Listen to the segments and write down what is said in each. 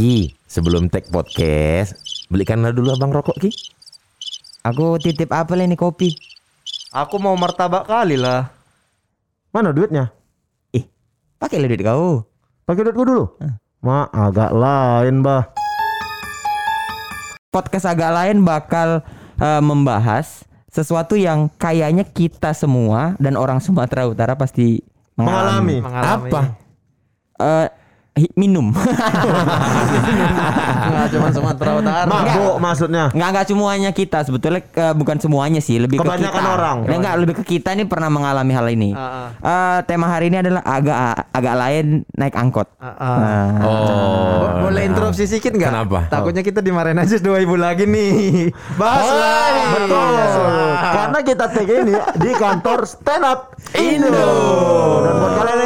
Ki, sebelum tag podcast, belikanlah dulu abang rokok Ki. Aku titip apa ini kopi? Aku mau martabak kali lah. Mana duitnya? Ih, pakai lah duit kau. Pakai duitku dulu. Ma, agak lain, bah. Podcast agak lain bakal eh, membahas sesuatu yang kayaknya kita semua dan orang Sumatera Utara pasti mengalami. Mengalami. Mengalami. Apa? Eh, hi- minum. Nggak cuma Sumatera Utara. Mabuk maksudnya. Nggak nggak semuanya kita sebetulnya eh, bukan semuanya sih lebih Kebanyakan ke kita. orang. Nggak, nggak, lebih ke kita ini pernah mengalami hal ini. Ah, Eh, tema hari ini adalah agak agak lain naik angkot. Ah, ah. Nah, Oh. Bo- Boleh interupsi sedikit nggak? Kenapa? Takutnya kita dimarahin aja dua ibu lagi nih. Bahas lah. Betul. Karena kita take ini di kantor stand up Indo. Dan buat kalian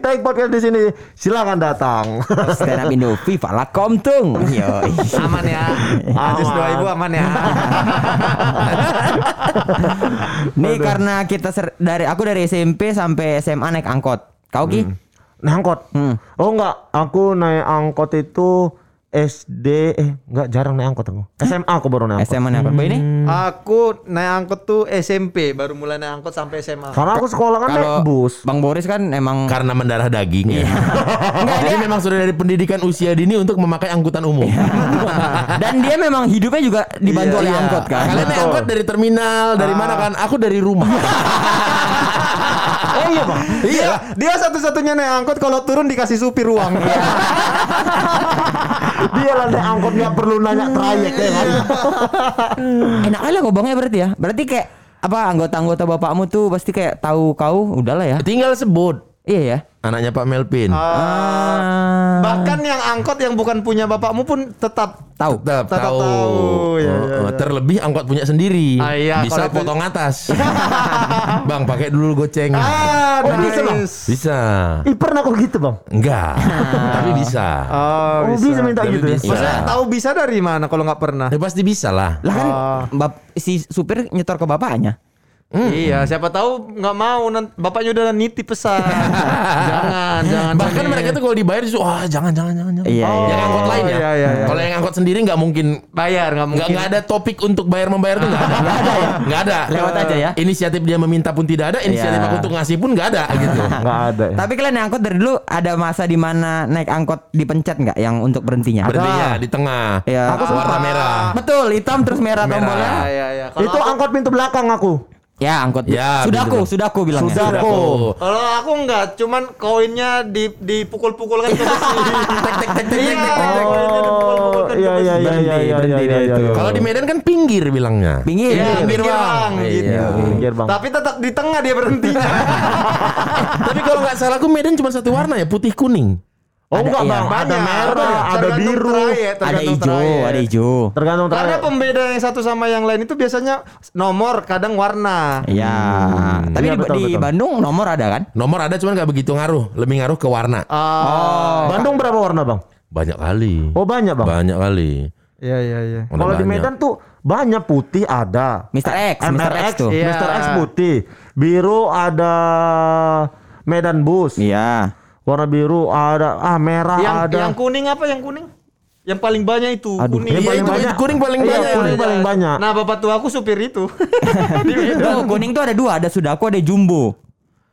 take podcast di sini, silakan datang. stand up Indo Viva la Komtung. Yoi. Aman ya. Aziz dua ibu aman ya. Nih karena kita ser- dari aku dari SMP sampai SMA naik angkot. Kau Ki? Naik angkot. Hmm. Oh enggak, aku naik angkot itu SD eh enggak jarang naik angkot aku. SMA aku baru naik angkot. SMA naik angkot. Boy, ini? Aku naik angkot tuh SMP, baru mulai naik angkot sampai SMA. Karena aku sekolah kan naik bus. Bang Boris kan emang Karena mendarah daging ya. Jadi memang sudah dari pendidikan usia dini untuk memakai angkutan umum. dan dia memang hidupnya juga dibantu oleh Iya. angkot kan. Kalian naik angkot dari terminal, dari mana kan? Aku dari rumah. Oh iya, Bang. Iya, dia satu-satunya naik angkot kalau turun dikasih supir uang. Dia lah naik angkot nggak perlu nanya trayek ya kan. Enak aja ngomongnya berarti ya. Berarti kayak apa anggota-anggota bapakmu tuh pasti kayak tahu kau udahlah ya. Tinggal sebut Iya ya. anaknya Pak Melvin. Ah. Bahkan yang angkot yang bukan punya bapakmu pun tetap tahu. Tetap, Tetap tahu. tahu, ya, Oh, ya, oh, ya. Terlebih angkot punya sendiri. Ah, iya, bisa kalau itu- potong atas. Bang, pakai dulu goceng. Ah, Oh, bisa, Bang? nice. Bisa. Ih pernah kok gitu bang? Enggak. Tapi bisa. Oh, Oh bisa, minta Tapi gitu ya? bisa. Maksudnya tahu bisa dari mana kalau nggak pernah? Ya pasti bisa lah. Lah kan Ah. bap- si supir nyetor ke bapaknya. Iya, siapa tahu nggak mau nanti bapaknya udah nitip pesan. jangan, jangan. Bahkan Bang. mereka tuh kalau dibayar justru wah jangan jangan jangan jangan. Iya, yang iya. angkot lain ya. iya, iya, iya. Kalau yang angkot sendiri nggak mungkin bayar nggak mungkin. nggak ada topik untuk bayar membayar tuh nggak ada. Nggak ada ya. Nggak ada. Lewat aja ya. Inisiatif dia meminta pun tidak ada. Inisiatif Iya. aku untuk ngasih pun nggak ada gitu. Nggak ada ya. Tapi kalian naik angkot dari dulu ada masa di mana naik angkot dipencet nggak yang untuk berhentinya? Berhentinya di tengah. Ya. Aku warna merah. Betul, hitam terus merah, Merah. tombolnya. Iya, iya, iya. Itu aku- angkot pintu belakang aku. Ya, angkot. Ya, sudah aku, sudah aku bilangnya. Sudah. Aku. Kalau aku enggak, cuman koinnya di dipukul-pukul kan ke besi. tek tek tek tek tek tek. Oh iya iya iya iya iya iya iya. iya. Kalau di Medan kan pinggir bilangnya. Pinggir. Iya, pinggir. pinggir bang, gitu. Iya, pinggir, Bang. Tapi tetap di tengah dia berhentinya. Tapi kalau nggak salah aku Medan cuma satu warna ya putih kuning. Oh Ada, enggak iya. bang, ada Banyak. merah, ada biru, Ada hijau, ada hijau. tergantung Karena trayek. pembeda yang satu sama yang lain itu biasanya nomor, kadang warna. Iya. Tapi Iya, di, betul, di betul. Bandung nomor ada kan? Nomor ada cuman nggak begitu ngaruh. Lebih ngaruh ke warna. Oh, Bandung berapa warna bang? Banyak kali. Oh banyak bang. Banyak kali. iya iya iya. Kalau di. Medan tuh banyak putih ada. Mr. X, Mr. X tuh. Iya. Mr. X putih. Biru ada Medan Bus. Iya. Warna biru ada ah merah Yang ada. yang kuning apa yang kuning? Yang paling banyak itu Aduh, kuning. yang Iya, paling itu- banyak. kuning paling Iya, banyak. kuning paling banyak. Nah, bapak tua aku supir itu. Tuh, kuning tuh ada dua, ada Sudaku, ada Jumbo.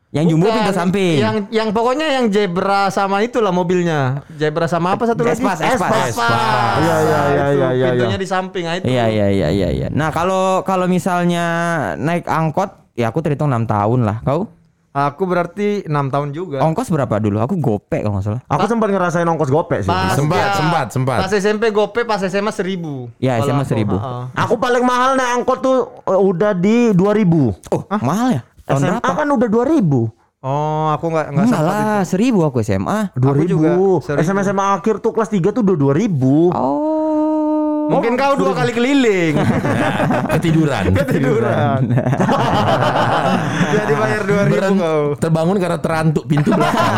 Yang Jumbo pintu samping. Yang yang pokoknya yang zebra sama itulah mobilnya. Zebra sama apa satu lagi? Espas, Espas. Espas. Iya, iya, iya, Itu, iya, iya, Pintunya iya. di samping ah, itu. Iya iya iya iya iya. Nah, kalau kalau misalnya naik angkot, ya aku terhitung 6 tahun lah. Kau? Aku berarti enam tahun juga. Ongkos berapa dulu? Aku gope kalau nggak salah. Aku sempat ngerasain ongkos gopek sih. Pas Sempat, dia- sempat, sempat. Pas SMP gope, pas SMA seribu. Ya, Kalau SMA aku, 1000. ha-ha. Aku paling mahal naik angkot tuh uh, udah di 2000. Oh, mahal ya? Tahun SMA berapa? kan udah 2000. Oh, aku nggak nggak Enggak sempat lah, seribu aku SMA. 2000. juga, seribu. SMA SMA akhir tuh kelas 3 tuh udah 2000. Oh. Mungkin kau dua kali keliling. Ketiduran. Ketiduran. Jadi bayar dua ribu kau. terbangun karena terantuk pintu belakang.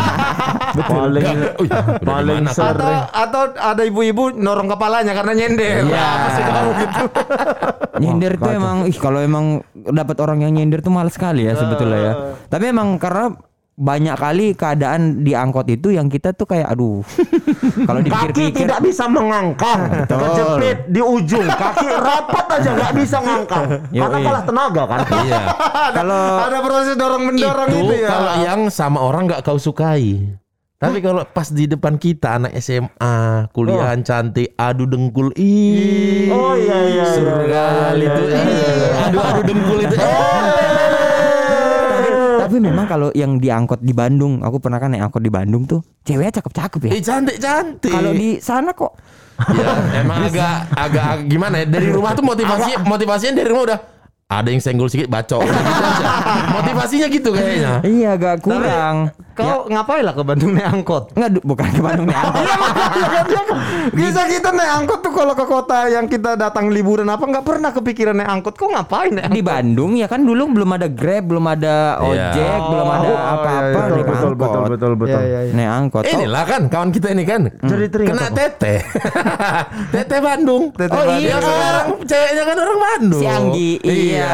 Paling udah paling mana? Atau sering. atau ada ibu-ibu norong kepalanya karena nyender. Iya. Kamu gitu? Nyindir tuh emang ih kalau emang dapat orang yang nyindir tuh males sekali ya sebetulnya ya. Tapi emang karena banyak kali keadaan di angkot itu yang kita tuh kayak aduh kalau Kaki dipikir-pikir tidak bisa mengangkang, kejepit di ujung, kaki rapat aja nggak bisa ngangkang, karena Yoi. kalah tenaga kan. Iya. kalau Ada proses dorong mendorong itu, itu, ya. kalau yang sama orang nggak kau sukai. Tapi kalau pas di depan kita anak SMA, kuliahan cantik, adu dengkul, ih. Oh iya iya. iya, Seru iya, iya, itu. iya, Ih, iya. Adu-adu dengkul itu. Eh. Tapi, memang kalau yang diangkot di Bandung aku pernah kan naik angkot di Bandung tuh ceweknya cakep-cakep ya. Eh cantik-cantik. kalau di sana kok. Ya, emang agak agak gimana ya? Dari rumah tuh motivasi motivasinya dari rumah udah ada yang senggol sedikit bacok. Gitu motivasinya gitu kayaknya. Iya agak kurang Kau ngapain lah ke Bandung naik angkot? Enggak, bukan ke Bandung nih angkot. Bisa kita naik angkot tuh kalau ke kota yang kita datang liburan apa nggak pernah kepikiran naik angkot. Kok ngapain naik di? Bandung ya kan dulu belum ada Grab, belum ada ojek, belum ada Oh, apa-apa iya, iya. naik Betul betul angkot. betul betul betul. Iya, iya, iya. Naik angkot. Oh, inilah kan kawan kita ini kan Jadi teringat kena tete tete Bandung Tete oh Bandung. iya sekarang ceweknya kan orang Bandung Si Anggi, iya.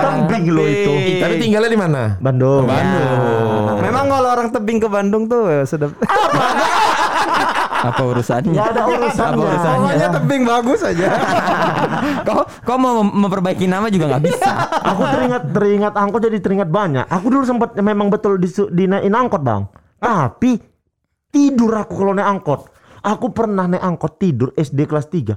orang Tembing lo itu. Tapi tinggalnya di mana Bandung. Bandung Memang kalau orang tebing ke Bandung tuh ya sudah apa urusannya? Nggak ada urusannya. Apa urusannya? pokoknya tebing bagus aja. kau kau mau mem- memperbaiki nama juga nggak bisa. Aku teringat teringat angkot jadi teringat banyak. Aku dulu sempat memang betul di dinaikin angkot bang. Tapi tidur aku kalau naik angkot. Aku pernah naik angkot tidur SD kelas 3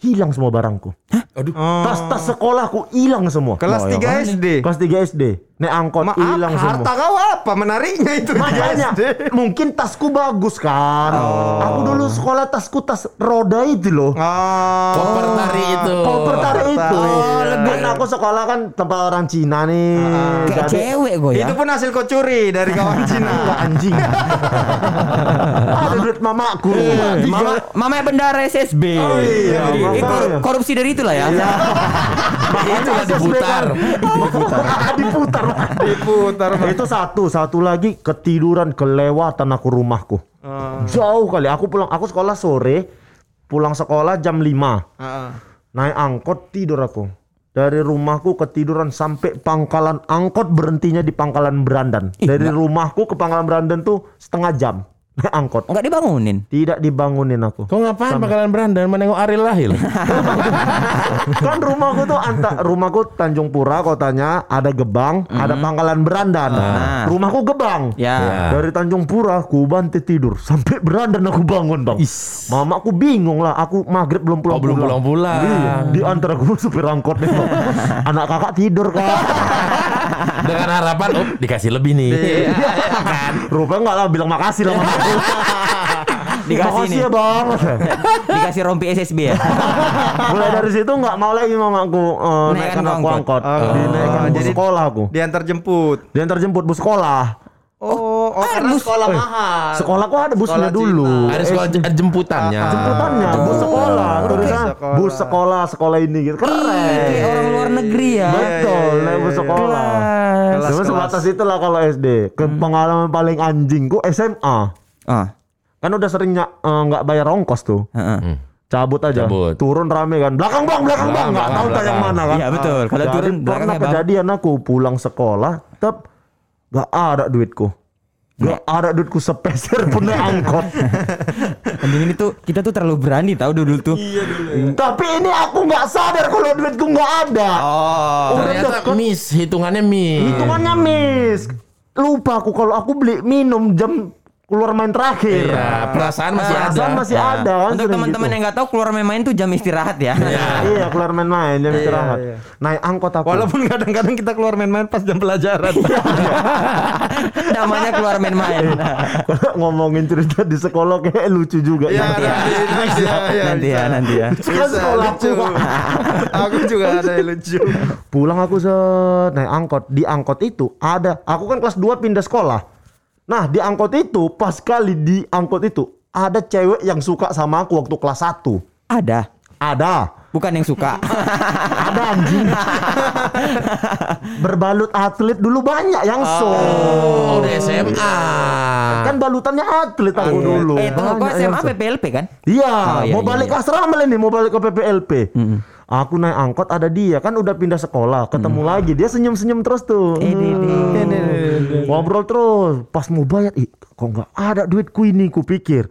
hilang semua barangku. Aduh Tas-tas sekolahku hilang semua. Kelas Oh, ya 3 kan? SD. Kelas 3 SD naik angkot Maaf, hilang harta semua. kau apa menariknya itu di Makanya SD? mungkin tasku bagus kan. Aku dulu sekolah tasku tas roda itu loh. Oh. koper tari itu Koper tarik itu. Oh, Dan aku sekolah kan tempat orang Cina nih. Kayak Jadi- cewek gue ya. Itu pun hasil kau curi dari kawan Enggak Cina. anjing. Ada duit mamaku. Mama, mama bendara SSB. Oh iya, Jadi, makanya. eh, korup- korupsi dari itulah ya. itu lah diputar diputar. diputar. Diputar. Itu satu, satu lagi ketiduran kelewatan aku rumahku. Jauh kali. Aku pulang, aku sekolah sore, pulang sekolah jam 5 Heeh. Naik angkot tidur aku. Dari rumahku ketiduran sampai pangkalan angkot berhentinya di pangkalan Berandan. Dari rumahku ke pangkalan Berandan tuh setengah jam. Angkot. Enggak dibangunin. Tidak dibangunin aku. kau ngapain bakalan berandan menengok Ariel Lahil? Kan rumahku tuh anta rumahku Tanjung Pura kotanya ada Gebang ada Pangkalan Berandan. Ah. rumahku Gebang. Ya. Ya. dari Tanjung Pura ku bantai tidur. Sampai Berandan aku bangun bang. Mamaku bingung lah aku maghrib belum pulang oh belum pulang-pulang. Iya, di antara aku supir angkot nih Bang. anak kakak tidur kak. Dengan harapan oh dikasih lebih nih. Kan? Rupanya nggak lah bilang makasih lah Dikasih makasih ya bang Dikasih rompi SSB ya. mulai dari situ nggak mau lagi mamaku uh, Naikkan naikkan ke aku angkot. angkot Oh, dinaikkan bus jadi- sekolah aku Diantar jemput. diantar jemput bus sekolah Oh, oh karena sekolah mahal. Sekolahku ada busnya Sekolah dulu. Ada sekolah j- jemputannya Jemputannya, bus sekolah. Tulisan sekolah. bus sekolah, sekolah ini gitu. Keren. Kayak orang luar negeri ya. Betul, naik bus sekolah. Kelas. Cuma sebatas itulah kalau SD. Ke pengalaman paling anjingku SMA. Ah. Kan udah sering eh, nggak bayar ongkos tuh. heeh. Cabut aja. Cabut. Turun rame kan. Belakang bang, belakang bang. Belakang, Nggak tahu belakang, tayang mana kan. Iya betul. Kalau Jadi turun pernah belakangnya bang. kejadian aku pulang sekolah, tetap nggak ada duitku. Gak ada duitku sepeser pun naik angkot. Anjing ini tuh kita tuh terlalu berani tahu dulu tuh. Tapi ini aku nggak sadar kalau duitku nggak ada. Oh. Udah ternyata deket. miss hitungannya miss Hitungannya miss. Lupa aku kalau aku beli minum jam keluar main terakhir. iya perasaan masih ada Perasaan masih Ya. ada kan. Untuk teman-teman gitu. yang nggak tahu keluar main-main tuh jam istirahat ya. Iya keluar main-main jam istirahat. iya. Naik angkot aku. Walaupun kadang-kadang kita keluar main-main pas jam pelajaran. Namanya keluar main-main. Kalau ngomongin cerita di sekolah kayak lucu juga. Iya, Nanti ya. nanti ya, iya, nanti ya, nanti ya. Kan Bisa, sekolahku, lucu. Aku juga ada yang lucu. Pulang aku set naik angkot. Di angkot itu ada. Aku kan kelas 2 pindah sekolah. Nah di angkot itu pas kali di angkot itu ada cewek yang suka sama aku waktu kelas 1 Ada. Ada. Bukan yang suka. Ada anjing. Berbalut atlet dulu banyak yang so. oh udah SMA Kan balutannya atlet aku dulu. eh, tunggu SMA. PPLP kan? Iya, Oh, iya, mau iya, balik iya. ke asrama ini, mau balik ke PPLP. Aku naik angkot ada dia kan udah pindah sekolah, ketemu lagi dia senyum-senyum terus tuh. Hmm. Ngobrol terus. Pas mau bayar, ih kok nggak ada duitku ini ku pikir.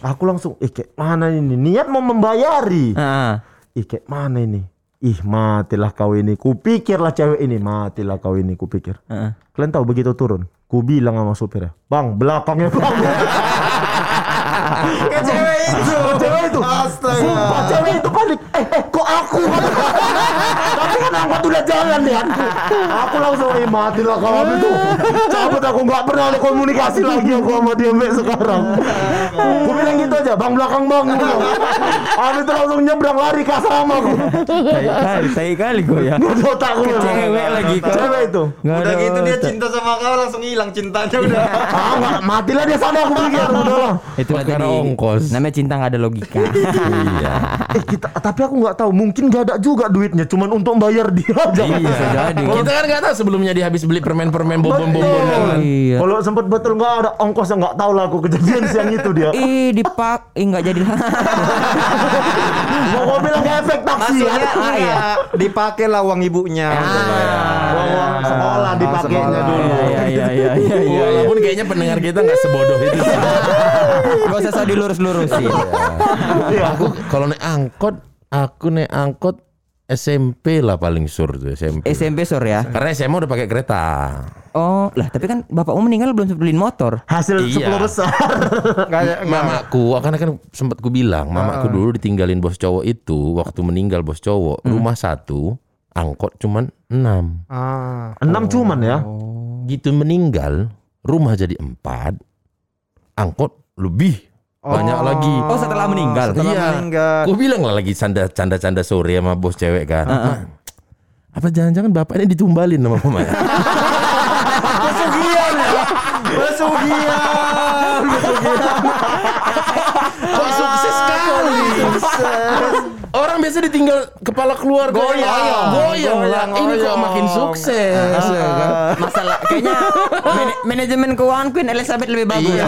Aku langsung, ih kayak mana ini? Niat mau membayari. Ah. Ih kayak mana ini? Ih matilah kau ini. Kupikirlah cewek ini. Matilah kau ini kupikir. Heeh. Kalian tahu begitu turun. Ku bilang sama supirnya. Bang belakangnya bang. Ke cewek itu. cewek itu. Astaga. Sumpah cewek itu panik. Eh, eh kok aku? Angkot udah jalan deh. Aku langsung eh matilah kau itu. Cabut aku nggak pernah ada komunikasi lagi aku sama dia sampai sekarang. Aku bilang gitu aja. Bang belakang bang. Habis itu langsung nyebrang lari ke sama aku. Tai kali, tai kali gue ya. Ada otak. Ke cewek lagi. Cewek itu. Nggak Udah gitu dia cinta sama kau langsung hilang cintanya udah. Ah, nggak, matilah dia sana aku pikir udah lah. Itu lah tadi. ongkos. Namanya cinta nggak ada logika. iya. Eh kita, tapi aku nggak tahu, mungkin gak ada juga duitnya, cuman untuk bayar dia aja. Iya, bisa jadi. Kita kan nggak tahu sebelumnya dia habis beli permen-permen bonbon-bonbon kan. Iya. Kalau sempat betul nggak ada ongkosnya nggak tahu lah aku kejadian siang itu dia. Ih, dipak, ih nggak jadi. Mau mau bilang kayak efek taksi Maksudnya ya. enggak dipakai lah uang ibunya. bayar. Uang sekolah dipakainya dulu. Iya, iya, iya, iya, iya. Walaupun kayaknya pendengar kita nggak sebodoh itu. Gak usah dilurus-lurusin. Iya. aku kalau naik angkot, aku naik angkot SMP lah paling sur tuh SMP. SMP sore ya. Karena SMA udah pakai kereta. Oh, lah tapi kan bapakmu meninggal belum sempat beliin motor. Hasil Iya. 10 besar. Nggak. Mamaku, kan kan sempat ku bilang, mamaku dulu ditinggalin bos cowok itu waktu meninggal bos cowok, rumah satu, angkot cuman enam. Ah. Enam cuman ya. Gitu meninggal, rumah jadi empat, angkot lebih banyak lagi. Oh, setelah meninggal. Setelah Iya. meninggal. Gue bilang lah lagi canda canda canda sore sama bos cewek kan. "Ma, Apa jangan-jangan bapaknya ditumbalin sama mama ya? Pesugihan ya. Pesugihan. Kok sukses sekali. Orang biasa ditinggal kepala keluarga Goyang. goyang, goyang, lah. Goyang, Ini kok makin sukses. ya kan? Masalah kayaknya man- manajemen keuangan Queen Elizabeth lebih bagus. Iya.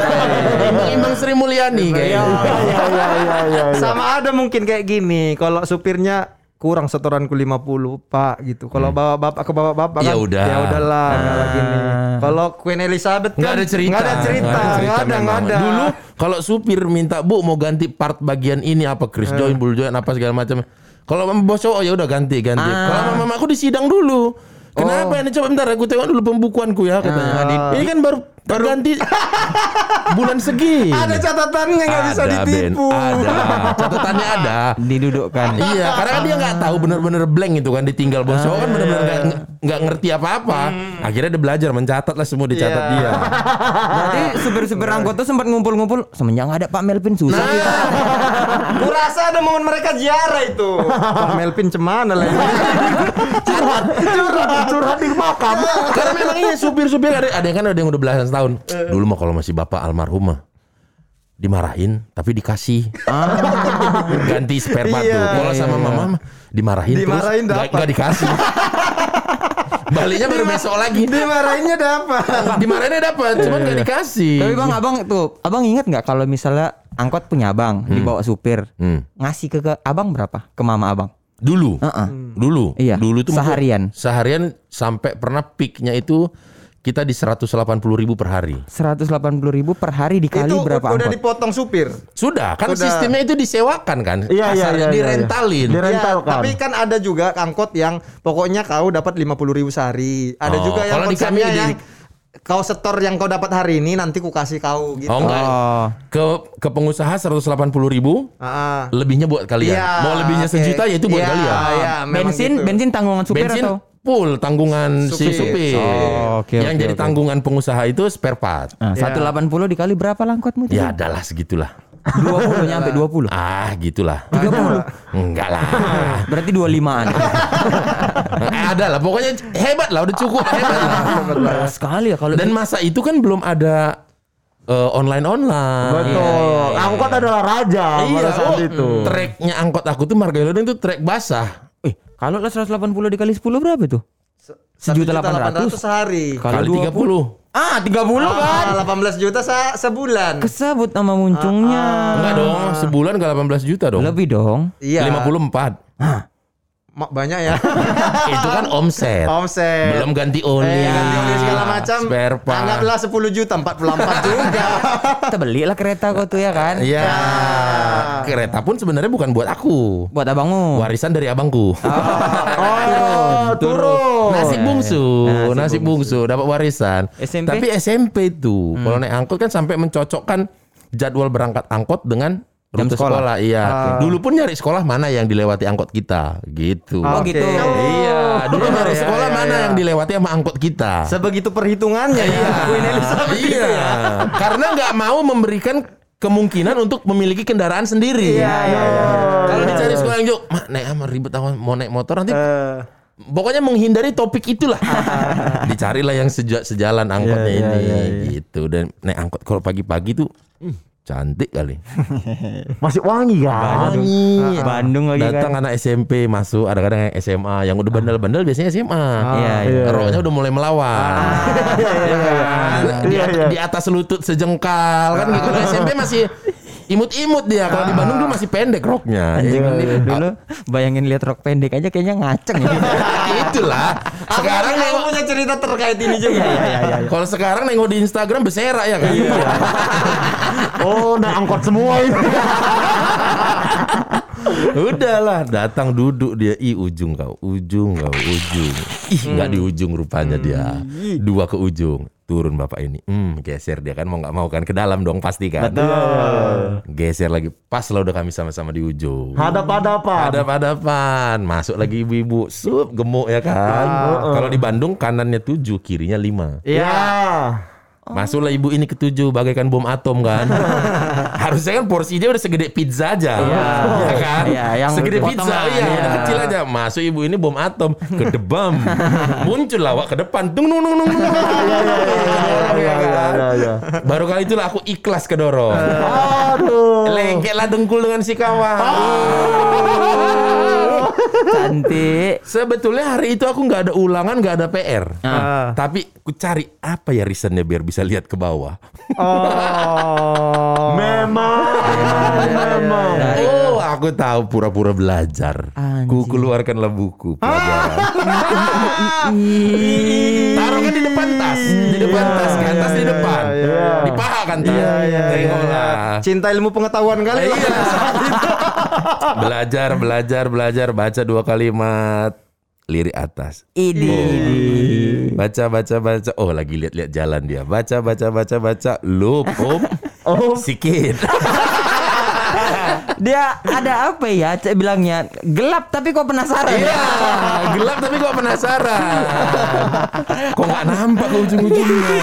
Imbang-imbang Sri Mulyani kayaknya. Iya iya iya iya. Sama ada mungkin kayak gini, kalau supirnya kurang setoranku 50 pak gitu. Kalau bawa bapak ke bawa bapak Ya kan, udah. ya udahlah kalau gini. Kalau Queen Elizabeth Nggak kan ada cerita. nggak ada cerita, Nggak nggak ada, nggak ada. Dulu kalau supir minta bu mau ganti part bagian ini apa Chris join, bull join apa segala macam. Kalau bos cowok ya udah ganti ganti. Kalau sama mama aku disidang dulu. Kenapa ini coba bentar aku tengok dulu pembukuanku ya katanya. Ini kan baru terganti bulan segini. Ada catatannya nggak bisa Ada, Ben. ditipu. Ada. Catatannya ada. Didudukkan. Iya, karena kan dia nggak tahu bener-bener blank itu kan ditinggal bos cowok kan bener-bener nggak nggak ngerti apa-apa. Akhirnya dia belajar mencatat lah semua dicatat Iya. dia. Berarti supir-supir angkot tuh sempat ngumpul-ngumpul semenjak nggak ada Pak Melvin susah. Kurasa ada momen mereka ziarah itu. Pak Melvin cemana lah ini? Curhat, curhat, curhat di makam. Karena memang iya supir-supir ada ada yang kan ada yang udah belasan tahun. Dulu mah kalau masih bapak almarhum mah dimarahin tapi dikasih ganti spare part tuh. Iya. Kalau sama mama mah dimarahin, Dimarahin terus nggak dikasih. Baliknya baru besok lagi. Dimarahinnya dapat. Dimarahinnya dapat, cuman nggak dikasih. Tapi bang, abang tuh, abang ingat nggak kalau misalnya angkot punya abang dibawa supir, Hmm. ngasih ke, ke abang berapa? Ke mama abang? Dulu, Heeh. dulu, Iya, dulu itu mungkin seharian. seharian sampai pernah peaknya itu kita di 180 ribu per hari. 180 ribu per hari dikali itu berapa udah angkot? dipotong supir. Sudah, kan Sudah. sistemnya itu disewakan kan? Iya, iya, Kasarnya iya, iya, direntalin. iya. Ya, Rental kan. tapi kan ada juga angkot yang pokoknya kau dapat 50 ribu sehari. Ada Oh, juga yang kalau di kami konsepnya di- yang kau setor yang kau dapat hari ini nanti ku kasih kau gitu. Oh enggak. Oh. Ke ke pengusaha 180 ribu, Ah, lebihnya buat kalian. Iya, Mau lebihnya oke. sejuta ya itu buat Iya, kalian. iya, memang bensin, gitu. bensin tanggungan supir Bensin atau? Full tanggungan si Supir. supir. Oh, oke, Yang oke, jadi oke. tanggungan pengusaha itu spare part. Nah, 180 dikali berapa langkotmu? tuh? Ya adalah segitulah. 20 nyampe 20. Ah, gitulah. 30. Enggak lah. Berarti 25-an. Eh, ada lah. Pokoknya hebat lah, udah cukup hebat lah. Murah sekali ya kalau Dan masa itu kan belum ada online online. Betul. Angkot adalah raja pada Iya, saat oh, itu. Treknya angkot aku tuh Margalodon itu trek basah. Kalau lah 180 dikali 10 berapa tuh? Sejuta delapan ratus. sehari. Kali 30. Ah, 30 kan. Ah, 18 juta se- sebulan. Kesebut nama muncungnya. Enggak dong, sebulan gak 18 juta dong. Lebih dong. Iya. 54. Ma- banyak ya. itu kan omset. Omset. Belum ganti oli. Eh, ganti oli segala macam. Spare part. Anggaplah 10 juta 44 juga. Kita belilah kereta kau tuh ya kan. Iya. Kereta pun sebenarnya bukan buat aku. Buat abangmu. Warisan dari abangku. Oh, turun. Nasi bungsu, Nasi nasi bungsu dapat warisan. SMP? Tapi SMP itu, kalau naik angkot kan sampai mencocokkan jadwal berangkat angkot dengan Jam rute sekolah. sekolah. Iya. Dulu pun nyari sekolah mana yang dilewati angkot kita, gitu. Oh Oke. gitu. Iya, dulu Iya, nyari iya, sekolah iya, mana iya. yang dilewati sama angkot kita. Sebegitu perhitungannya ya. Queen Elizabeth itu Iya, ya. karena nggak mau memberikan kemungkinan untuk memiliki kendaraan sendiri. Iya, iya, iya. Kalau dicari sekolah yang jauh, mak naik ama ribet amat mau naik motor nanti Eh, Pokoknya menghindari topik itulah. Dicarilah yang seja- sejalan angkotnya Iya, iya, ini iya, iya. gitu dan naik angkot kalau pagi-pagi tuh hmm, cantik kali. Masih wangi kan? Wangi. Bandung lagi Datang kan. anak SMP masuk, ada kadang yang SMA yang udah bandel-bandel biasanya SMA. Iya, iya. Rohnya udah mulai melawan. Ya kan? Di, Iya, iya. di atas lutut sejengkal kan gitu. SMP masih imut-imut dia. Kalau di Bandung dulu masih pendek roknya. Anjing, Ya, dulu bayangin lihat rok pendek aja kayaknya ngaceng ya. Itulah. Sekarang nengok punya cerita terkait ini juga. Iya, iya, iya. Kalau sekarang nengok di Instagram beserak ya kan? Oh, naik angkot semua ini. Udahlah, datang duduk dia. Ih, ujung kau, ujung kau, ujung. Ih, nggak di ujung rupanya dia. Dua ke ujung. Turun bapak ini. Hmm, geser dia kan mau nggak mau kan ke dalam dong pasti kan. Geser lagi. Pas lah udah kami sama-sama di ujung. Hadap-hadapan. Hadap-hadapan, masuk lagi ibu-ibu, sup gemuk ya kan. Kalau di Bandung kanannya tujuh, kirinya lima. Ya. Masuklah ibu ini ketujuh bagaikan bom atom kan. Harusnya kan porsinya udah segede pizza aja. Iya. Ya kan? Iya, yang segede pizza iya, iya. udah kecil aja. Masuk ibu ini bom atom ke debam. Muncul lawak ke depan. Tung nung nung nung. Ya? Ya, ya. Baru kali itulah aku ikhlas kedorong. Aduh. Lengketlah dengkul dengan si kawan. Cantik. Sebetulnya hari itu aku nggak ada ulangan, nggak ada PR. Ah. Tapi ku cari apa ya reasonnya biar bisa lihat ke bawah. Oh. Memang. Memang. Oh, aku tahu pura-pura belajar. Anjing. Ku keluarkanlah buku pelajaran. Taruh kan di depan tas, di depan tas kan, tas di depan. Iya. Kan tas. Iya, iya, iya, Tengoklah. Cinta ilmu pengetahuan kali. Iya. belajar, belajar, belajar, baca dua kalimat. Lirik atas. Ini. Baca, baca, baca. Oh, lagi lihat-lihat jalan dia. Baca, baca, baca, baca. Lup, up. Oh. Sikit. Dia ada apa ya? Cek bilangnya gelap tapi kok penasaran. Iya, gelap tapi kok penasaran. Kok nggak nampak ujung-ujungnya?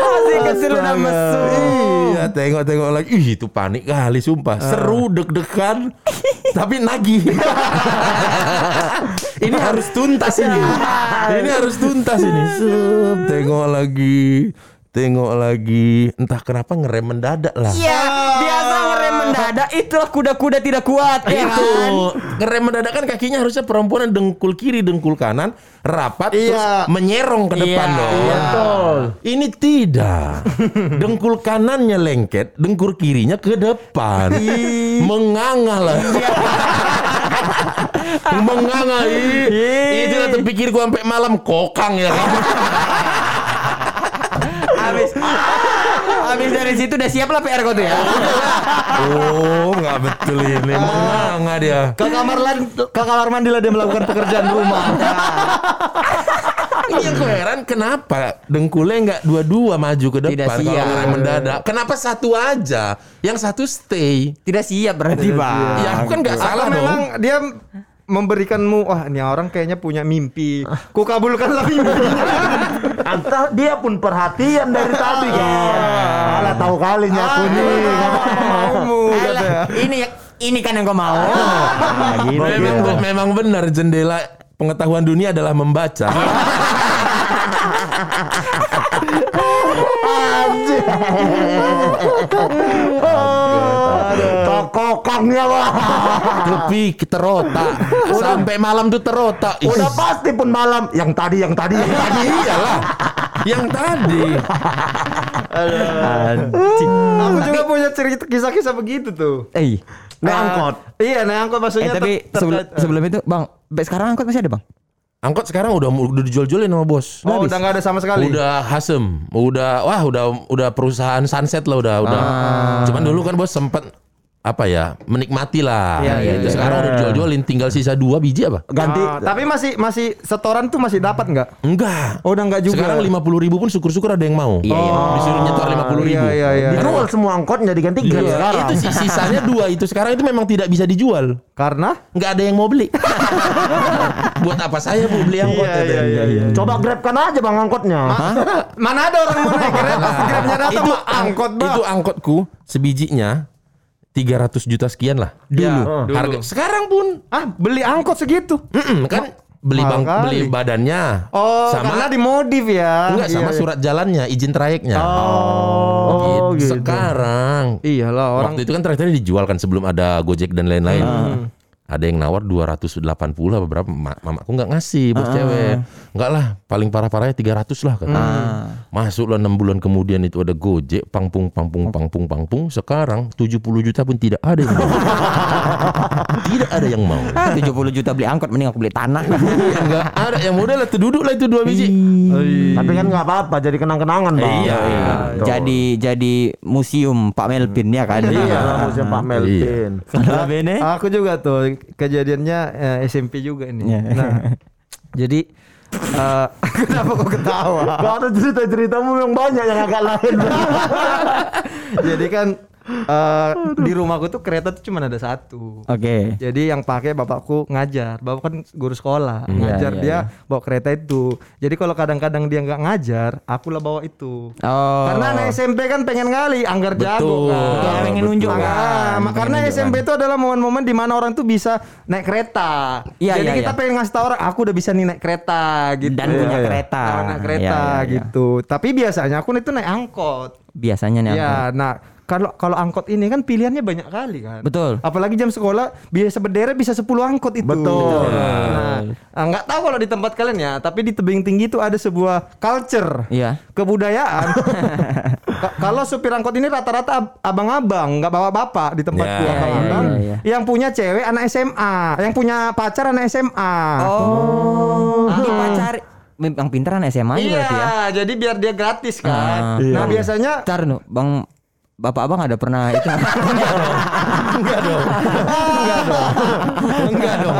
Masih kecil udah mesum. Iya, tengok-tengok lagi. Ih, itu panik kali sumpah. Seru deg-degan tapi nagih. ini harus tuntas ini. Ini harus tuntas ini. Sup, tengok lagi. Tengok lagi. Entah kenapa ngerem mendadak lah. Iya, biasa mendadak itulah kuda-kuda tidak kuat. Ya itu kan. ngerem mendadak kan kakinya harusnya perempuan yang dengkul kiri dengkul kanan rapat terus Iya. menyerong ke depan Iya. dong Betul. ini tidak. Dengkul kanannya lengket dengkul kirinya ke depan. Menganga lah. Menganga. Ih. itu lah terpikir gua sampai malam kokang ya kan? Habis Habis dari situ udah siap lah PR kau tuh ya. oh nggak betul ini menganga dia Ke kamar lan, ke kamar mandi lah dia melakukan pekerjaan rumah. Ini yang heran kenapa dengkulnya nggak dua-dua maju ke Tidak depan kalau siap. ngerem mendadak. Kenapa satu aja? Yang satu stay. Tidak siap berarti, Pak. Ya aku kan nggak salah dong. memang dia memberikanmu wah ini orang kayaknya punya mimpi. Ku kabulkanlah mimpi. Entah dia pun perhatian dari tadi kan. Alah tahu. Maumu Alah, katanya. ini ini kan yang kau mau. Nah, gitu. Memang memang benar jendela pengetahuan dunia adalah membaca. Kokokangnya wah. Tapi terotak sampai malam tuh terotak. Ih, Udah pasti pun malam. Yang tadi, yang tadi, yang tadi. iyalah. Yang tadi. Aku juga punya cerita kisah-kisah begitu tuh. Eh, Naik angkot. Iya, naik angkot Eh maksudnya tapi ter- ter- sebelum sebelum itu Bang, sampai sekarang angkot masih ada Bang? Angkot sekarang udah udah dijual-jualin sama bos. Oh, udah nggak ada sama sekali. Udah hasem, udah wah udah udah perusahaan sunset lah udah udah. Ah. Cuman dulu kan bos sempat apa ya menikmati lah. Iya, iya, gitu. iya. Sekarang udah dijual-jualin, tinggal sisa dua biji apa? ganti. tapi masih masih setoran tuh masih dapat nggak? Enggak. Oh, udah nggak juga. Sekarang lima puluh ribu pun syukur-syukur ada yang mau. Iya, iya. Disuruh nyetor lima puluh ribu. Iya, iya, iya. Dijual semua angkotnya diganti Grab Iya, sekarang. itu sih sisanya dua itu sekarang itu memang tidak bisa dijual. Karena Nggak ada yang mau beli. Buat apa saya bu beli angkot? Iya, iya, iya, iya. Coba grabkan aja bang angkotnya. mana ada orang mau naik Grab pas Grabnya datang itu angkot bang. Itu angkotku sebijinya 300 juta sekian lah. Dulu. dulu. Harga sekarang pun Ah, beli angkot segitu. mm-mm, kan beli bang kali. beli badannya Oh, sama karena dimodif ya. enggak sama Iya, iya. surat jalannya, izin trayeknya. Oh, gitu. Sekarang Iyalah orang waktu itu kan track-tracknya dijual kan sebelum ada Gojek dan lain-lain. Ada yang nawar 280 apa berapa? Ma mamaku nggak ngasih bos cewek. Enggak lah, paling parah-parahnya 300 lah kata. Masuk lah 6 bulan kemudian itu ada Gojek, pangpung pangpung pangpung pangpung. Sekarang 70 juta pun tidak ada yang mau. tidak ada yang mau. Ah, 70 juta beli angkot mending aku beli tanah. Enggak ada yang muda lah tuh duduk lah itu dua biji. Tapi kan nggak apa-apa jadi kenang-kenangan bang. Iya, iya. jadi jadi museum Pak Melvin ya kan. Iya, museum Pak Melvin. Kalau Bene? Aku juga tuh kejadiannya eh, SMP juga ini. Iya. Nah, jadi eh, kenapa kok ketawa? Gak ada cerita-ceritamu yang banyak yang agak lain. jadi kan eh, di rumahku tuh kereta tuh cuma ada satu. Oke. Jadi yang pakai bapakku ngajar, bapak kan guru sekolah, Iya, ngajar iya, dia bawa kereta itu. Jadi kalau kadang-kadang dia nggak ngajar, aku lah bawa itu. Oh. Karena anak SMP kan pengen kali, anggar jago kan. Betul, pengen nunjuk kan. ma- karena Pengen SMP itu adalah momen-momen di mana orang tuh bisa naik kereta. Iya, Jadi iya, kita iya. pengen ngasih tahu orang, aku udah bisa nih naik kereta gitu. Dan punya kereta. Nah, naik kereta Iya, iya, iya. gitu. Tapi biasanya aku itu naik angkot. Biasanya nih Iya, angkot. nah kalau kalau angkot ini kan pilihannya banyak kali kan. Betul. Apalagi jam sekolah biasa berderet bisa 10 angkot itu. Betul. Nah, ah, nggak tahu kalau di tempat kalian ya, tapi di tebing tinggi itu ada sebuah culture. Iya. Kebudayaan. Ka- kalau supir angkot ini rata-rata ab- abang-abang, nggak bawa bapak di tempatku Ya, abang-abang. iya, iya, Yang punya cewek anak SMA, yang punya pacar anak SMA. Oh. Ini pacar yang pintaran SMA iya, berarti ya. jadi biar dia gratis kan. Ah. Nah, biasanya Ntar nu, Bang Bapak Abang ada pernah itu Enggak dong. Enggak ada dong.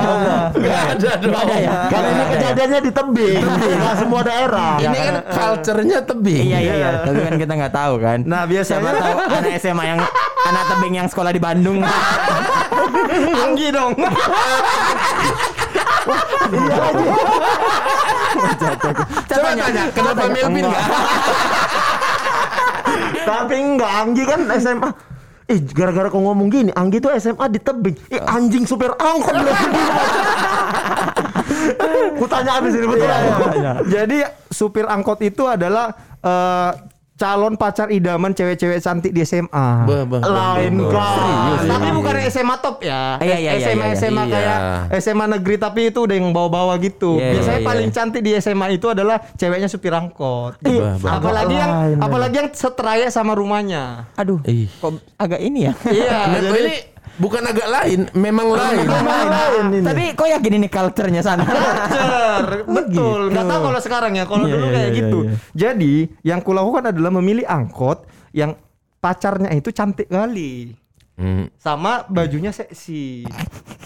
Nggak ada ya? Karena ini kejadiannya di tebing, nggak semua daerah. Ini kan culture-nya tebing. Iya iya iya, tapi kan kita nggak tahu kan. Nah, biasanya Siapa tahu anak SMA yang anak tebing yang sekolah di Bandung. Anggi dong. Coba tanya, kenapa Melvin enggak? Tapi enggak, Anggi kan SMA. Ih, gara-gara kau ngomong gini, Anggi tuh SMA di tebing. Ih, anjing supir angkot belum Ku tanya abis ini betul. Jadi supir angkot itu adalah eh, calon pacar idaman cewek-cewek cantik di SMA. Bah, bah, bah, Lain kali. Tapi bukan SMA top ya. Iya, iya, iya, SMA iya, iya. SMA Iya. kayak SMA negeri tapi itu udah yang bawa-bawa gitu. Iya, Biasanya iya, paling iya. cantik di SMA itu adalah ceweknya supir angkot. Bah, bah, bah. apalagi yang apalagi yang seteraya sama rumahnya. Aduh, Ih. kok agak ini ya? Iya, Nah, jadi ini bukan agak lain, memang lain. Lain ini. Tapi kok yakin ini culture-nya sana? Culture, betul. Nggak tahu kalau sekarang ya. Kalau Iya, dulu iya, kayak iya, gitu. iya. Jadi yang kulakukan adalah memilih angkot yang pacarnya itu cantik kali. Hmm. sama bajunya seksi.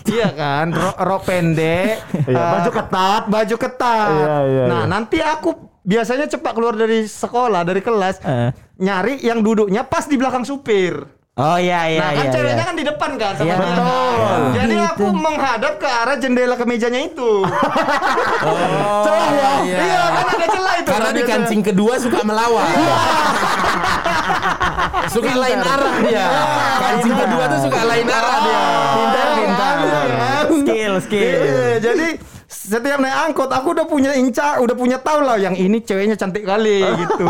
iya kan? Rok, rok pendek, Iya, eh, baju ketat. baju ketat. Iya, iya, nah, iya. nanti aku biasanya cepat keluar dari sekolah, dari kelas, Eh. nyari yang duduknya pas di belakang supir. Oh iya iya nah, kan iya. ceweknya iya. kan di depan kan sama Iya, dia. betul. Jadi Gitu. aku menghadap ke arah jendela kemejanya itu. Oh, celah ya. Iya, kan ada celah itu. Karena kan di kancing kedua suka melawan. suka lain arah dia. Kancing kedua tuh suka lain arah dia. Pintar pintar. Iya? Skill skill. Iya, jadi setiap naik angkot aku udah punya inca, udah punya tahu lah yang ini ceweknya cantik kali gitu.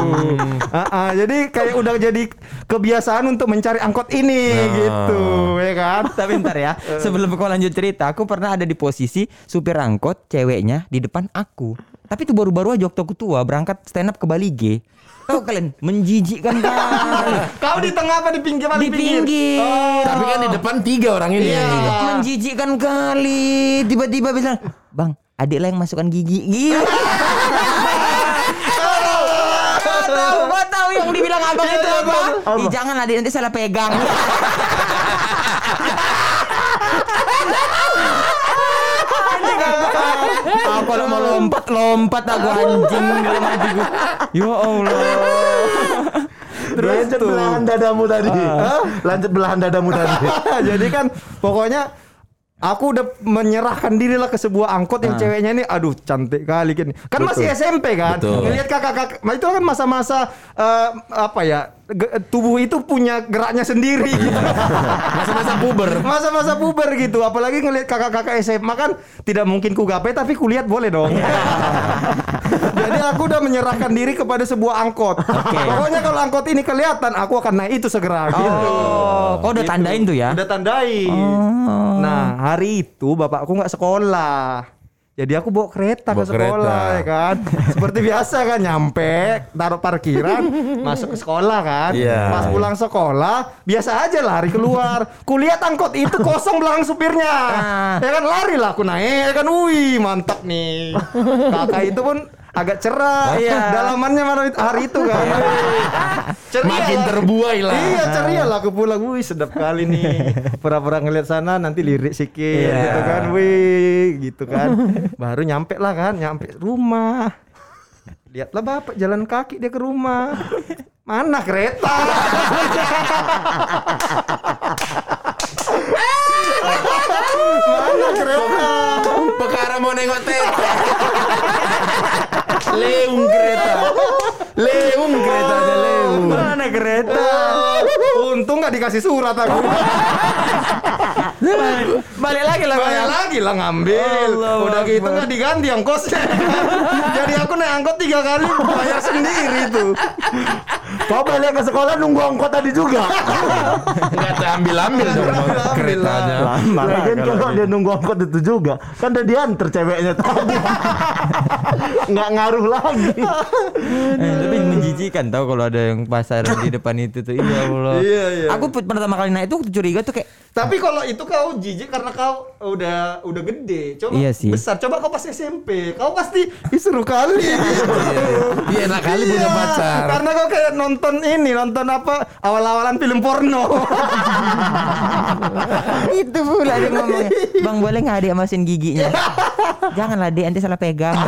Ah, ah, jadi kayak udah jadi kebiasaan untuk mencari angkot ini gitu, ya kan? Tapi bentar ya, sebelum kau lanjut cerita, aku pernah ada di posisi supir angkot ceweknya di depan aku. Tapi itu baru-baru aja waktu aku tua berangkat stand up ke Bali G. Tahu kalian menjijikkan kali. Kau di tengah apa di pinggir? Di pinggir. Tapi kan di depan tiga orang ini juga. Menjijikkan kali. Tiba-tiba bilang, "Bang, adik lah yang masukkan gigi." Gitu. tahu, gua tahu yang dibilang abang itu apa? Ih, jangan adik nanti salah pegang. Aku kalau mau lompat lompat aku anjing dalam hati gua. Ya Allah. Lanjut belahan dadamu tadi. Lanjut belahan dadamu tadi. Jadi kan pokoknya Aku udah menyerahkan diri lah ke sebuah angkot yang ceweknya ini aduh cantik kali kan. Kan masih SMP kan. Betul. Ngelihat kakak-kakak itu kan masa-masa eh, apa ya? Tubuh itu punya geraknya sendiri gitu. Masa-masa puber. Masa-masa puber gitu. Apalagi ngelihat kakak-kakak SMA kan tidak mungkin ku gapai tapi kulihat boleh dong. Jadi aku udah menyerahkan diri kepada sebuah angkot. Pokoknya kalau angkot ini kelihatan aku akan naik itu segera gitu. Oh, kau udah tandain tuh ya? Udah tandain. Nah, hari itu bapakku nggak sekolah. Jadi aku bawa kereta Bawa ke sekolah kereta. ya kan. Seperti biasa kan nyampe taruh parkiran, masuk ke sekolah kan. Iya. Pas pulang sekolah, biasa aja lari keluar. Kulihat angkot itu kosong belakang supirnya. Ya kan lari lah aku naik ya kan. Wih, mantap nih. Kakak itu pun agak cerah. Iya. Dalamannya mana hari itu kan. Ceria Makin lah. terbuai lah. Iya ceria lah aku pulang Wih sedap kali nih Pura-pura ngeliat sana Nanti lirik sikit Iya. gitu kan Wih gitu kan Baru nyampe lah kan Nyampe rumah Lihatlah bapak jalan kaki dia ke rumah Mana kereta Mana kereta Perkara mau nengok tete. Leung kereta. Leung keretanya leung. Mana kereta? Untung gak dikasih surat aku Balik lagi lah Bayar lagi lah ngambil. Udah gitu nggak diganti ongkosnya. Jadi aku naik angkot tiga kali bayar sendiri tuh. Kau balik ke sekolah nunggu angkot tadi juga. Enggak terambil-ambil dong Ambil-ambil keretanya. Lagian kalau dia nunggu angkot itu juga, kan udah diantar ceweknya tadi. Nggak ngaruh lagi. Eh, tapi menjijikan tau kalau ada yang pasar di depan itu tuh. Iya Allah. Iya, iya. Aku put- pertama kali naik itu curiga tuh kayak Tapi kalau itu kau jijik karena kau udah udah gede. Coba Iya sih. besar. Coba kau pas SMP, kau pasti "Ih, seru kali. gitu. Iya enak kali punya Iya, pacar. Karena kau kayak nonton ini, nonton apa awal-awalan film porno. itu pula dia ngomongnya. Bang boleh nggak adik masin giginya? Janganlah adik nanti salah pegang.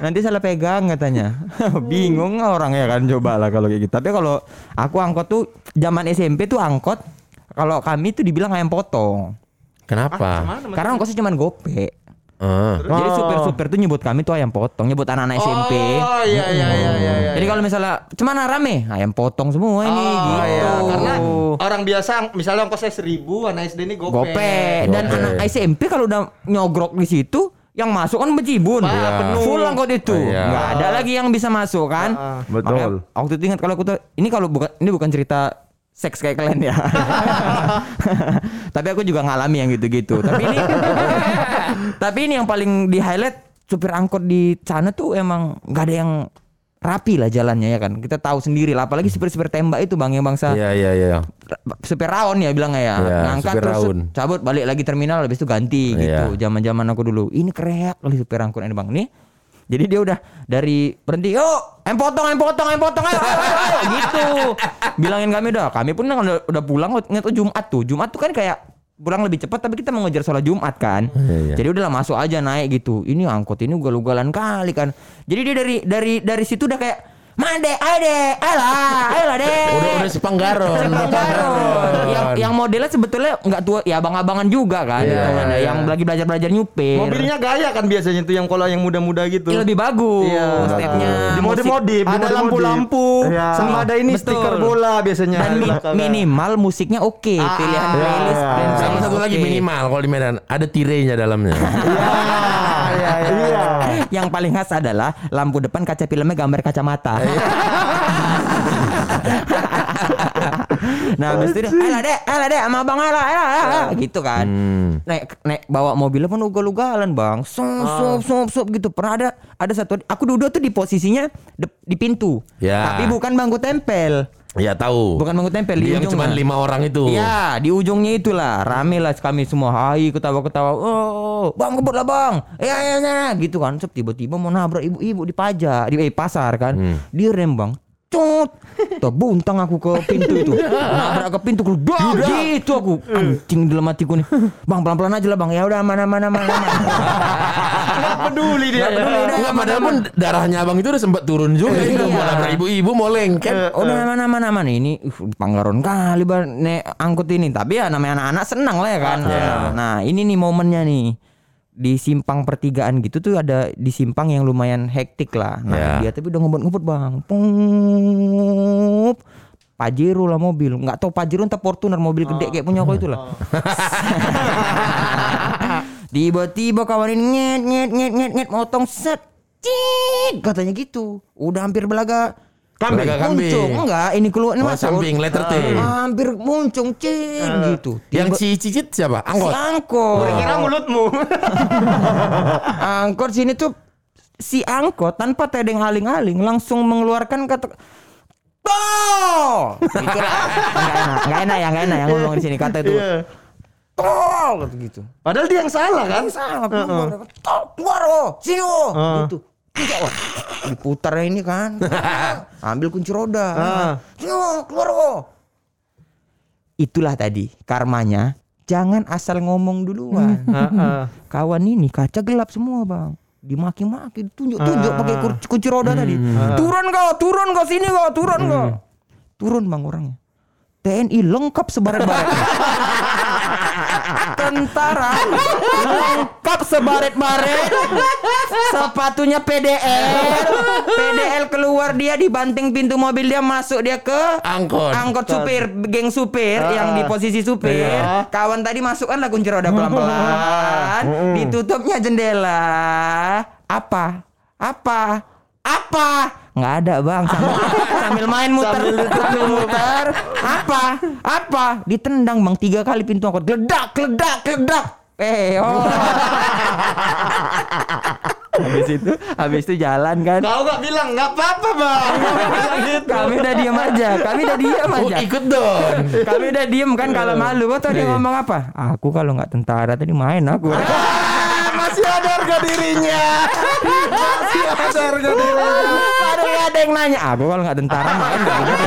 nanti salah pegang katanya. Bingung orang ya kan coba lah kalau kayak gitu. Tapi kalau aku angkot tuh zaman SMP tuh angkot kalau kami tuh dibilang ayam potong. Kenapa? Karena ongkosnya cuma gope. Ah. Jadi supir-supir tuh nyebut kami tuh ayam potong, nyebut anak-anak SMP. Oh iya iya iya iya. iya. Jadi kalau misalnya cuman rame ayam potong semua ini Oh, gitu. iya. Karena orang biasa misalnya ongkosnya seribu, anak SD ini gope. gope dan Gope. anak SMP kalau udah nyogrok di situ yang masuk kan bejibun Iya. penuh. full angkot itu Iya. nggak ada lagi yang bisa masuk kan Ah, betul. Makanya waktu itu ingat kalau aku tuh ini kalau bukan ini bukan cerita seks kayak kalian ya. Tapi aku juga ngalami yang gitu-gitu. Tapi ini tapi ini yang paling di highlight supir angkot di sana tuh emang nggak ada yang rapi lah jalannya ya kan? Kita tahu sendiri lah apalagi supir-supir tembak itu bang yang bangsa. Iya iya iya. supir raon ya bilangnya ya. Iya, ngangkat terus raun. cabut balik lagi terminal habis itu ganti gitu Iya. zaman zaman aku dulu. Ini kreak kali supir angkut ini bang. Nih jadi dia udah dari berhenti yuk em potong em potong em potong ayo, ayo, ayo, ayo," gitu. Bilangin kami udah kami pun kan udah, udah pulang ingat tuh Jumat tuh. Jumat tuh kan kayak pulang lebih cepat tapi kita mau ngejar sholat Jumat kan. Iya, iya. jadi udahlah masuk aja naik gitu. Ini angkot ini ugal-ugalan kali kan. Jadi dia dari dari dari situ udah kayak Mande, ayo deh, ayolah, ayolah deh. Udah udah si Panggaron. Panggaron. yang yang modelnya sebetulnya nggak tua ya abang-abangan juga kan Iya, hitungannya. iya. yang lagi belajar belajar nyupir Mobilnya gaya kan biasanya tuh yang kalau yang muda-muda gitu. Ya, lebih bagus Iya. stepnya Di modif-modif, di Ada lampu-lampu Iya. sama ada ini Betul. stiker bola biasanya. dan mi- minimal musiknya oke Ah, pilihan iya, playlist dan Sama satu lagi oke. minimal kalau di Medan ada tirenya dalamnya. Iya, iya. Iya. yang paling khas adalah lampu depan kaca filmnya gambar kacamata Nah, habis itu dia, "Alah, Dek, alah, Dek, sama Abang alah, alah, alah." gitu kan. Hmm. Naik naik bawa mobilnya pun ugal-ugalan, Bang. Sop sop sop sop gitu. Pernah ada ada satu aku duduk tuh di posisinya de- di pintu. Ya. Tapi bukan bangku tempel. Ya tahu. Bukan bangku tempel di yang cuma lima orang itu. Iya, di ujungnya itulah rame lah kami semua. Hai, ketawa-ketawa. Oh, bang kebut lah bang. Ya, ya, ya, gitu kan. Tiba-tiba mau nabrak ibu-ibu di pajak, di eh, pasar kan. Dia rem bang. Cut. Terbuntang aku ke pintu itu. Nabrak ke pintu keluar. Gitu aku. Anjing dalam hatiku nih. Bang pelan-pelan aja lah bang. Ya udah mana mana mana. mana. Nggak peduli dia. Enggak, padahal pun darahnya abang itu udah sempat turun juga itu. Iya. Mau nabrak ibu-ibu mau lengket. Udah mana mana mana ini uh, panggaron kali bar nek angkut ini. Tapi ya namanya anak-anak senang lah ya kan. Nah, ini nih momennya nih. Di simpang pertigaan gitu tuh ada di simpang yang lumayan hektik lah. Nah, Ya. dia tapi udah ngebut-ngebut, Bang. Pup. Pajero lah mobil. Nggak tahu Pajero entah Fortuner mobil gede kayak punya aku itu lah. Tiba-tiba kawan ini nyet nyet nyet nyet nyet motong set. Cit, katanya gitu. Udah hampir belaga Kambing. Kambing. muncung. Enggak ini keluar ini Oh, masuk. samping, letter T. Ah, hampir muncung cing gitu. Yang si cicit siapa? si Angkot. angkot. Kira mulutmu. angkot sini tuh si angkot tanpa tedeng aling-aling langsung mengeluarkan kata tol! Gitu lah. Nggak enak nggak enak ya nggak enak yang ngomong di sini kata itu. Tol! Gitu. Gitu Padahal dia yang salah kan? salah keluar tol keluar oh sini oh. Gitu. Tidak, wah. diputar ini kan. Ambil kunci roda. Sini oh keluar oh itulah tadi karmanya. Jangan asal ngomong duluan. Heeh. kawan ini kaca gelap semua bang. Dimaki-maki tunjuk-tunjuk pakai kur- kunci roda tadi. Turun kau turun kau sini kau turun kau. Turun bang orangnya. TNI lengkap sebaret-baret tentara. Lengkap sebaret-baret. Sepatunya PDL PDL keluar dia dibanting pintu mobil dia masuk dia ke Angkot. angkot supir geng supir yang di posisi supir. Kawan tadi masukkanlah kunci roda pelan-pelan. Ditutupnya jendela. Apa? Apa? Apa nggak ada bang. Sambil, sambil main muter. Sambil muter. Apa? Apa? Ditendang bang. Tiga kali pintu angkot. Geledak geledak geledak. Eh oh. Habis itu habis itu jalan kan. Kau gak bilang nggak apa-apa bang. gitu. kami udah diem aja. Kami udah diem Oh, aja. ikut dong. kami udah diem kan kalau malu. Kok tadi ngomong apa? Aku kalau nggak tentara tadi main aku. Ah, masih ada harga dirinya. Masih ada harga dirinya. Yang nanya aku kalau nggak tentara main nggak gitu.